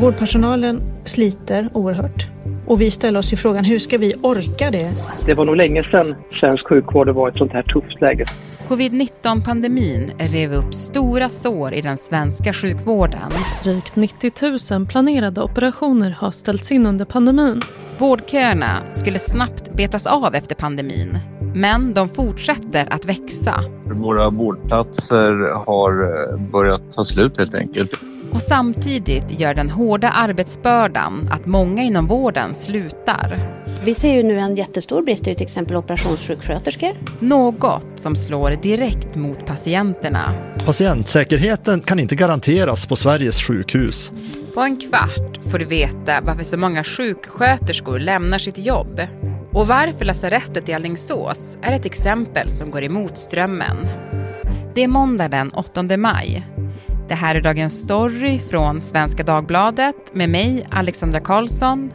Vårdpersonalen sliter oerhört. Och vi ställer oss ju frågan, hur ska vi orka det? Det var nog länge sedan svensk sjukvård var i ett sånt här tufft läge. Covid-19-pandemin rev upp stora sår i den svenska sjukvården. Drygt 90 000 planerade operationer har ställts in under pandemin. Vårdköerna skulle snabbt betas av efter pandemin, men de fortsätter att växa. Våra vårdplatser har eh, börjat ta slut helt enkelt. Och samtidigt gör den hårda arbetsbördan att många inom vården slutar. Vi ser ju nu en jättestor brist i till exempel operationssjuksköterskor. Något som slår direkt mot patienterna. Patientsäkerheten kan inte garanteras på Sveriges sjukhus. På en kvart får du veta varför så många sjuksköterskor lämnar sitt jobb. Och varför lasarettet i Alingsås är ett exempel som går emot strömmen. Det är måndag den 8 maj. Det här är Dagens Story från Svenska Dagbladet med mig, Alexandra Karlsson.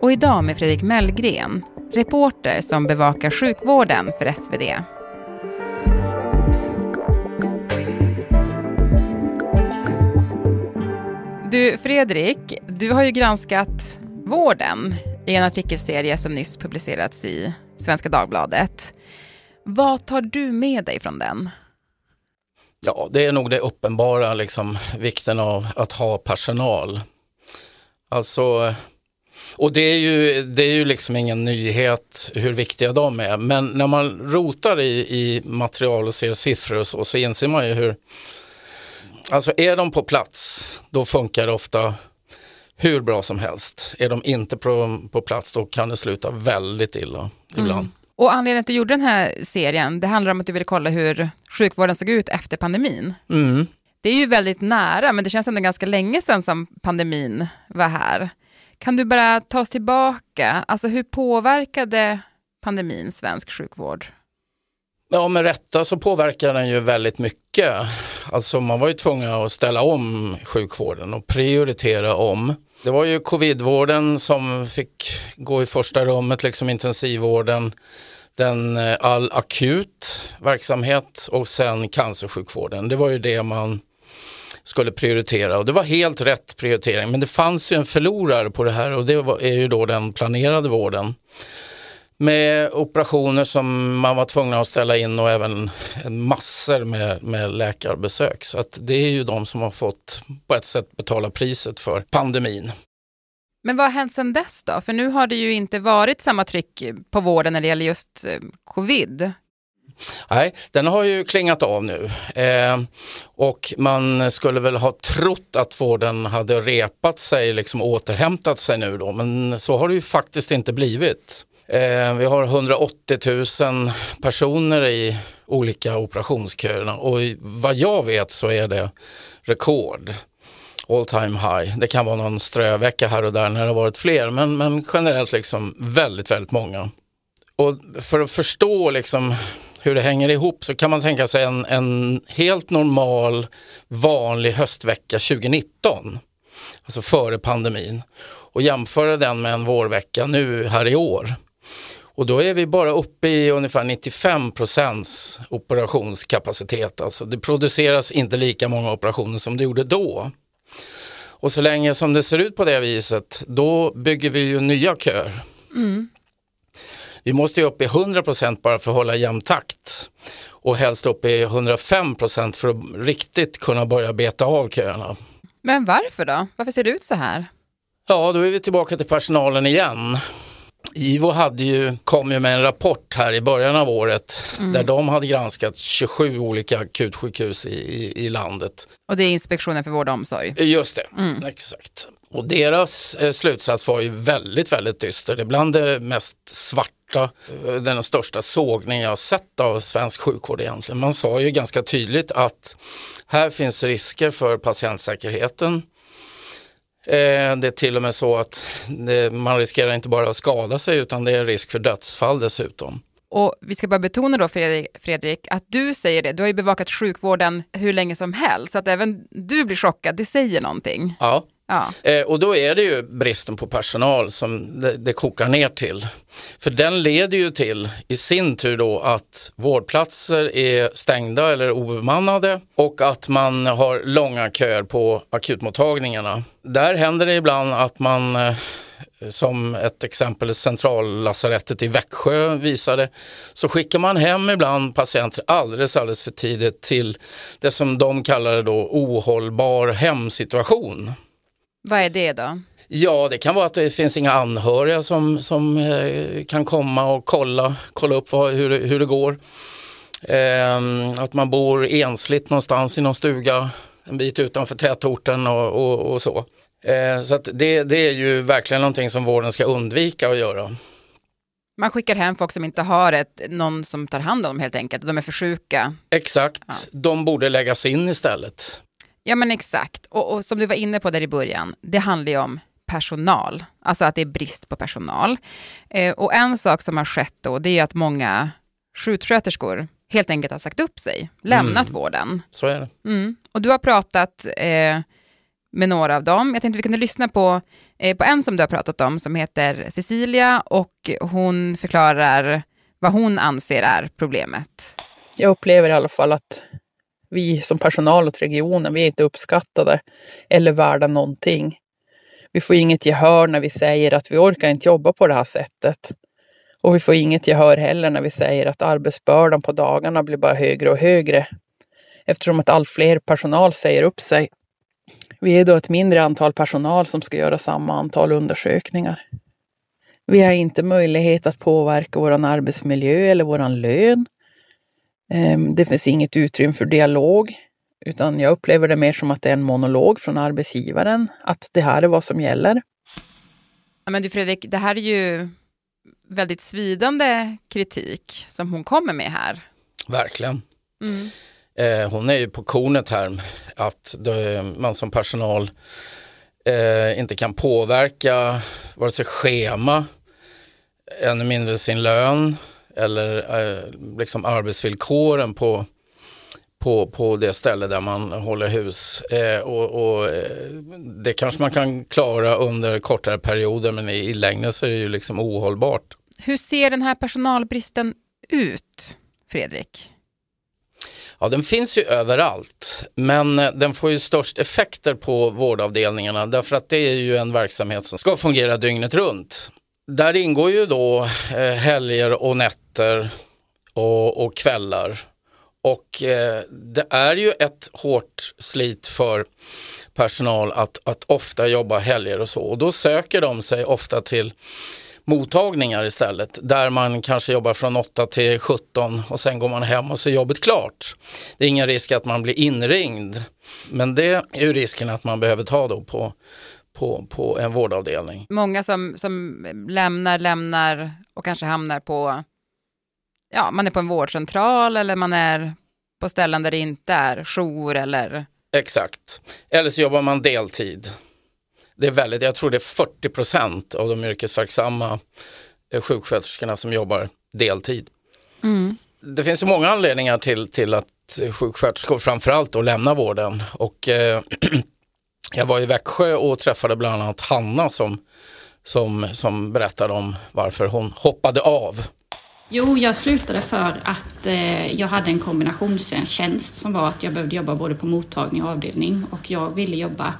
Och idag med Fredrik Mellgren, reporter som bevakar sjukvården för SvD. Du Fredrik, du har ju granskat vården i en artikelserie som nyss publicerats i Svenska Dagbladet. Vad tar du med dig från den? Ja, det är nog det uppenbara, liksom, vikten av att ha personal. Alltså, och det är, ju, det är ju liksom ingen nyhet hur viktiga de är. Men när man rotar i, i material och ser siffror och så, så inser man ju hur, alltså är de på plats, då funkar det ofta hur bra som helst. Är de inte på, på plats, då kan det sluta väldigt illa ibland. Mm. Och anledningen till att du gjorde den här serien, det handlar om att du ville kolla hur sjukvården såg ut efter pandemin. Mm. Det är ju väldigt nära, men det känns ändå ganska länge sedan som pandemin var här. Kan du bara ta oss tillbaka? Alltså hur påverkade pandemin svensk sjukvård? Ja, med rätta så påverkar den ju väldigt mycket. Alltså man var ju tvungen att ställa om sjukvården och prioritera om. Det var ju covidvården som fick gå i första rummet, liksom intensivvården, den eh, all akut verksamhet och sen cancersjukvården. Det var ju det man skulle prioritera och det var helt rätt prioritering. Men det fanns ju en förlorare på det här och det är ju då den planerade vården. Med operationer som man var tvungen att ställa in och även massor med, med läkarbesök. Så att det är ju de som har fått på ett sätt betala priset för pandemin. Men vad har hänt sedan dess då? För nu har det ju inte varit samma tryck på vården när det gäller just eh, covid. Nej, den har ju klingat av nu. Eh, och man skulle väl ha trott att vården hade repat sig, liksom återhämtat sig nu då, men så har det ju faktiskt inte blivit. Eh, vi har 180 000 personer i olika operationsköerna och vad jag vet så är det rekord. All time high. Det kan vara någon strövecka här och där när det har varit fler, men, men generellt liksom väldigt, väldigt många. Och för att förstå liksom hur det hänger ihop så kan man tänka sig en, en helt normal vanlig höstvecka 2019, alltså före pandemin, och jämföra den med en vårvecka nu här i år. Och då är vi bara uppe i ungefär 95 procents operationskapacitet. Alltså det produceras inte lika många operationer som det gjorde då. Och så länge som det ser ut på det viset, då bygger vi ju nya köer. Mm. Vi måste ju upp i 100 procent bara för att hålla jämn takt. Och helst upp i 105 procent för att riktigt kunna börja beta av köerna. Men varför då? Varför ser det ut så här? Ja, då är vi tillbaka till personalen igen. IVO hade ju, kom ju med en rapport här i början av året mm. där de hade granskat 27 olika akutsjukhus i, i, i, landet. Och det är Inspektionen för vård och omsorg? Just det, mm. exakt. Och deras eh, slutsats var ju väldigt, väldigt dyster. Det är bland det mest svarta, eh, den största sågning jag sett av svensk sjukvård egentligen. Man sa ju ganska tydligt att här finns risker för patientsäkerheten det är till och med så att man riskerar inte bara att skada sig utan det är risk för dödsfall dessutom. Och vi ska bara betona då Fredrik, att du säger det, du har ju bevakat sjukvården hur länge som helst, så att även du blir chockad, det säger någonting. Ja. Ja. Eh, och då är det ju bristen på personal som det, det kokar ner till. För den leder ju till i sin tur då att vårdplatser är stängda eller obemannade och att man har långa köer på akutmottagningarna. Där händer det ibland att man eh, som ett exempel centrallasarettet i Växjö visade, så skickar man hem ibland patienter alldeles, alldeles för tidigt till det som de kallade då ohållbar hemsituation. Vad är det då? Ja, det kan vara att det finns inga anhöriga som, som eh, kan komma och kolla, kolla upp vad, hur, hur det går. Eh, att man bor ensligt någonstans i någon stuga en bit utanför tätorten och, och, och så. Eh, så det, det är ju verkligen någonting som vården ska undvika att göra. Man skickar hem folk som inte har ett, någon som tar hand om dem helt enkelt. De är för sjuka. Exakt, Ja. de borde läggas in istället. Ja men exakt. Och, och som du var inne på där i början, det handlar ju om personal. Alltså att det är brist på personal. Eh, och en sak som har skett då, det är att många sjuksköterskor helt enkelt har sagt upp sig, lämnat vården. Så är det. Mm. Och du har pratat eh, med några av dem. Jag tänkte vi kunde lyssna på, eh, på en som du har pratat om som heter Cecilia och hon förklarar vad hon anser är problemet. Jag upplever i alla fall att vi som personal åt regionen, vi är inte uppskattade eller värda någonting. Vi får inget gehör när vi säger att vi orkar inte jobba på det här sättet. Och vi får inget gehör heller när vi säger att arbetsbördan på dagarna blir bara högre och högre. Eftersom att allt fler personal säger upp sig. Vi är då ett mindre antal personal som ska göra samma antal undersökningar. Vi har inte möjlighet att påverka vår arbetsmiljö eller vår lön. Ehm, Det finns inget utrymme för dialog, utan jag upplever det mer som att det är en monolog från arbetsgivaren, att det här är vad som gäller. Ja, men du Fredrik, det här är ju väldigt svidande kritik som hon kommer med här. Verkligen. Mm. Eh, hon är ju på kornet här att det, man som personal eh, inte kan påverka vare sig schema, ännu mindre sin lön eller eh, liksom arbetsvillkoren på, på, på det ställe där man håller hus. Eh, och, och, eh, det kanske man kan klara under kortare perioder men i, i längden så är det ju liksom ohållbart. Hur ser den här personalbristen ut, Fredrik? Ja, den finns ju överallt, men eh, den får ju störst effekter på vårdavdelningarna därför att det är ju en verksamhet som ska fungera dygnet runt. Där ingår ju då eh, helger och nätter och, och kvällar. Och eh, det är ju ett hårt slit för personal att, att ofta jobba helger och så. Och då söker de sig ofta till mottagningar istället. Där man kanske jobbar från 8 till 17 och sen går man hem och så är jobbet klart. Det är ingen risk att man blir inringd. Men det är ju risken att man behöver ta då på, på, på en vårdavdelning. Många som, som lämnar, lämnar och kanske hamnar på, ja, man är på en vårdcentral eller man är på ställen där det inte är jour eller Exakt. Eller så jobbar man deltid. Det är väldigt, jag tror det är 40 procent av de yrkesverksamma eh, sjuksköterskorna som jobbar deltid. Det finns ju många anledningar till, till att sjuksköterskor framförallt då lämnar vården. Och, eh, jag var i Växjö och träffade bland annat Hanna som, som, som berättade om varför hon hoppade av. Jo, jag slutade för att eh, jag hade en kombinationstjänst som var att jag behövde jobba både på mottagning och avdelning och jag ville jobba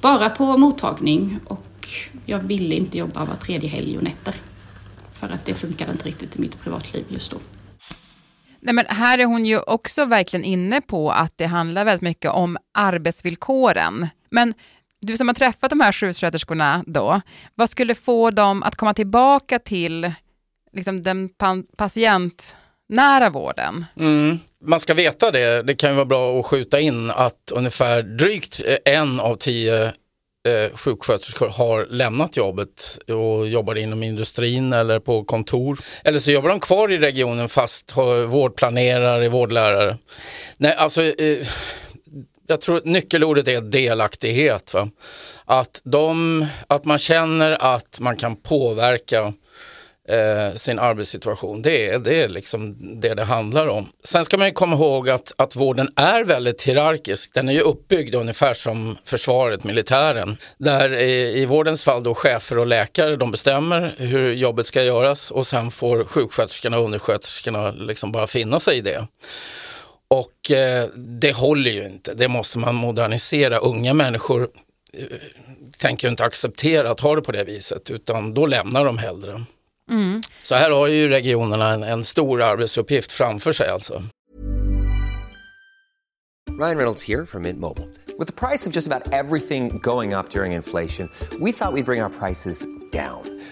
bara på mottagning och jag ville inte jobba var tredje helg och nätter. För att det funkade inte riktigt i mitt privatliv just då. Nej, men här är hon ju också verkligen inne på att det handlar väldigt mycket om arbetsvillkoren. Men du som har träffat de här sjuksköterskorna då, vad skulle få dem att komma tillbaka till liksom, den patientnära vården? Mm. Man ska veta det, det kan ju vara bra att skjuta in att ungefär drygt en av tio eh, sjuksköterskor har lämnat jobbet och jobbar inom industrin eller på kontor. Eller så jobbar de kvar i regionen fast eh, har vårdplanerare, vårdlärare. Nej, alltså, eh, jag tror att nyckelordet är delaktighet. Va? Att, de, att man känner att man kan påverka eh, sin arbetssituation. Det är, det är liksom det det handlar om. Sen ska man komma ihåg att, att vården är väldigt hierarkisk. Den är ju uppbyggd ungefär som försvaret, militären. Där i, i vårdens fall då chefer och läkare de bestämmer hur jobbet ska göras och sen får sjuksköterskorna och undersköterskorna liksom bara finna sig i det. Och eh, det håller ju inte, det måste man modernisera. Unga människor eh, tänker inte acceptera att ha det på det viset utan då lämnar de hellre. Mm. Så här har ju regionerna en, en stor arbetsuppgift framför sig alltså. Ryan Reynolds here from Mint Mobile. With the price of just about everything going up during inflation, we thought we'd bring our prices down.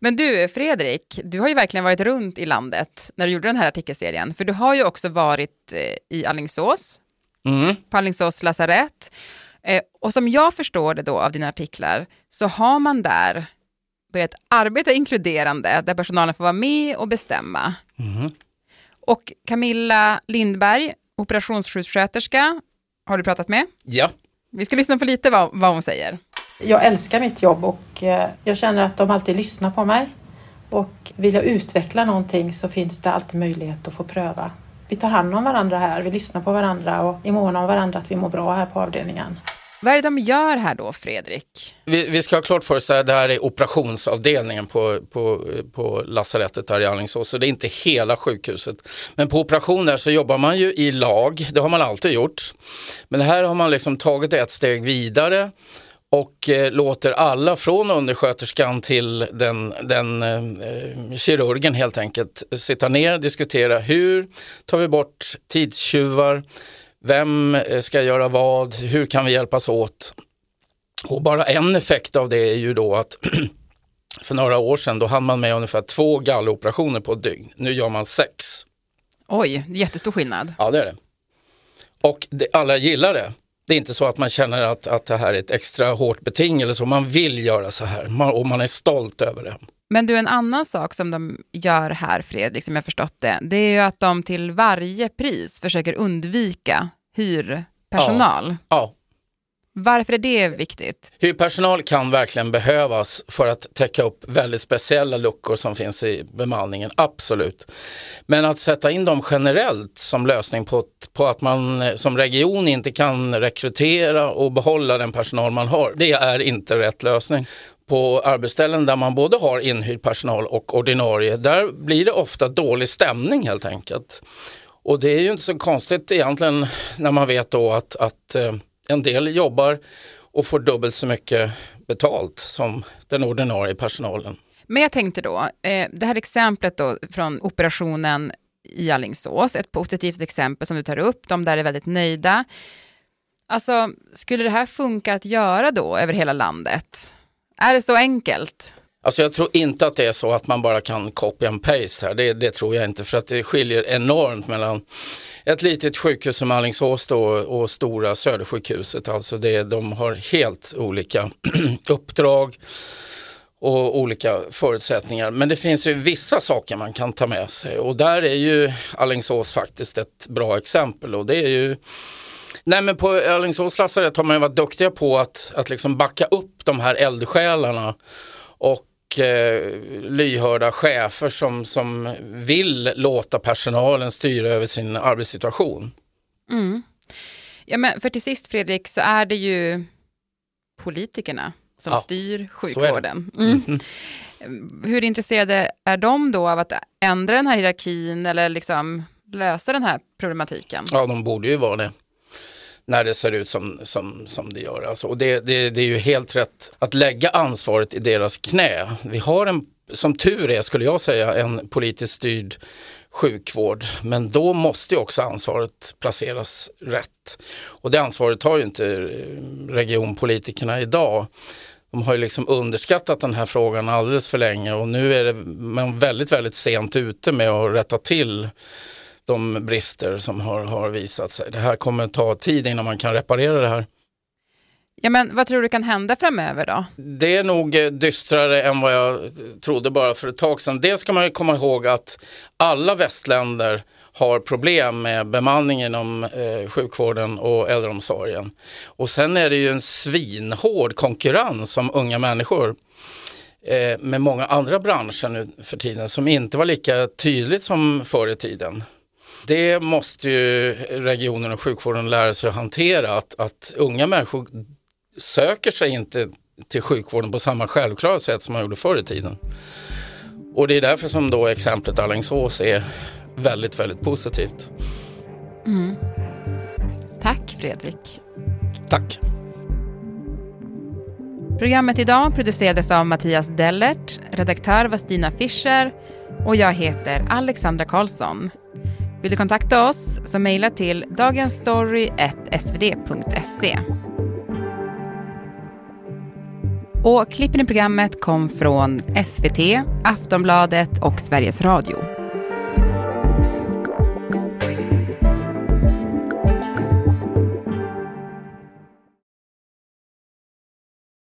Men du, Fredrik, du har ju verkligen varit runt i landet när du gjorde den här artikelserien. För du har ju också varit eh, i Allingsås, Mm. på Alingsås lasarett. Eh, och som jag förstår det då av dina artiklar, så har man där börjat arbeta inkluderande, där personalen får vara med och bestämma. Mm. Och Camilla Lindberg, operationssjuksköterska, har du pratat med? Ja. Vi ska lyssna på lite vad, vad hon säger. Jag älskar mitt jobb och eh, jag känner att de alltid lyssnar på mig. Och vill jag utveckla någonting så finns det alltid möjlighet att få pröva. Vi tar hand om varandra här, vi lyssnar på varandra och är måna om varandra att vi mår bra här på avdelningen. Vad är det de gör här då, Fredrik? Vi, vi ska ha klart för oss att det här är operationsavdelningen på, på, på lasarettet där i Alingsås. Så det är inte hela sjukhuset. Men på operationer så jobbar man ju i lag. Det har man alltid gjort. Men här har man liksom tagit ett steg vidare och eh, låter alla från undersköterskan till den, den eh, kirurgen helt enkelt sitta ner och diskutera hur tar vi bort tidstjuvar, vem eh, ska göra vad, hur kan vi hjälpas åt? Och bara en effekt av det är ju då att för några år sedan då hann man med ungefär två galloperationer på ett dygn. Nu gör man sex. Oj, jättestor skillnad. Ja det är det. Och det, alla gillar det. Det är inte så att man känner att, att det här är ett extra hårt beting eller så. Man vill göra så här man, och man är stolt över det. Men du, en annan sak som de gör här, Fredrik, som jag förstått det, det är ju att de till varje pris försöker undvika hyrpersonal. Ja. Varför är det viktigt? Hyrpersonal kan verkligen behövas för att täcka upp väldigt speciella luckor som finns i bemanningen, absolut. Men att sätta in dem generellt som lösning på, på att man eh, som region inte kan rekrytera och behålla den personal man har, det är inte rätt lösning. På arbetsställen där man både har inhyrd personal och ordinarie, där blir det ofta dålig stämning helt enkelt. Och det är ju inte så konstigt egentligen när man vet då att, att eh, en del jobbar och får dubbelt så mycket betalt som den ordinarie personalen. Men jag tänkte då, eh, det här exemplet då från operationen i Alingsås, ett positivt exempel som du tar upp, de där är väldigt nöjda. Alltså, skulle det här funka att göra då över hela landet? Är det så enkelt? Alltså jag tror inte att det är så att man bara kan copy and paste här. Det, det tror jag inte för att det skiljer enormt mellan ett litet sjukhus som Alingsås då och stora Södersjukhuset. Alltså det, de har helt olika uppdrag och olika förutsättningar. Men det finns ju vissa saker man kan ta med sig och där är ju Alingsås faktiskt ett bra exempel och det är ju Nej men på Alingsås lasarett har man ju varit duktiga på att, att liksom backa upp de här eldsjälarna och eh, lyhörda chefer som, som vill låta personalen styra över sin arbetssituation. Mm. Ja, men för till sist Fredrik så är det ju politikerna som Ja, styr sjukvården. Mm. Hur intresserade är de då av att ändra den här hierarkin eller liksom lösa den här problematiken? Ja, de borde ju vara det. När det ser ut som, som, som det gör. Alltså, och det, det, det är ju helt rätt att lägga ansvaret i deras knä. Vi har en, som tur är skulle jag säga, en politiskt styrd sjukvård. Men då måste ju också ansvaret placeras rätt. Och det ansvaret har ju inte eh, regionpolitikerna idag. De har ju liksom underskattat den här frågan alldeles för länge och nu är det man väldigt, väldigt sent ute med att rätta till de brister som har, har visat sig. Det här kommer ta tid innan man kan reparera det här. Ja, men vad tror du kan hända framöver då? Det är nog eh, dystrare än vad jag trodde bara för ett tag sedan. Dels ska man ju komma ihåg att alla västländer har problem med bemanning inom eh, sjukvården och äldreomsorgen. Och sen är det ju en svinhård konkurrens om unga människor eh, med många andra branscher nu för tiden som inte var lika tydligt som förr i tiden. Det måste ju regionen och sjukvården lära sig att hantera, att, att unga människor söker sig inte till sjukvården på samma självklara sätt som man gjorde förr i tiden. Och det är därför som då exemplet Alingsås är väldigt, väldigt positivt. Mm. Tack Fredrik. Tack. Programmet idag producerades av Mattias Dellert, redaktör var Stina Fischer och jag heter Alexandra Karlsson. Vill du kontakta oss så mejla till dagensstory.svd.se. Och klippen i programmet kom från SVT, Aftonbladet och Sveriges Radio.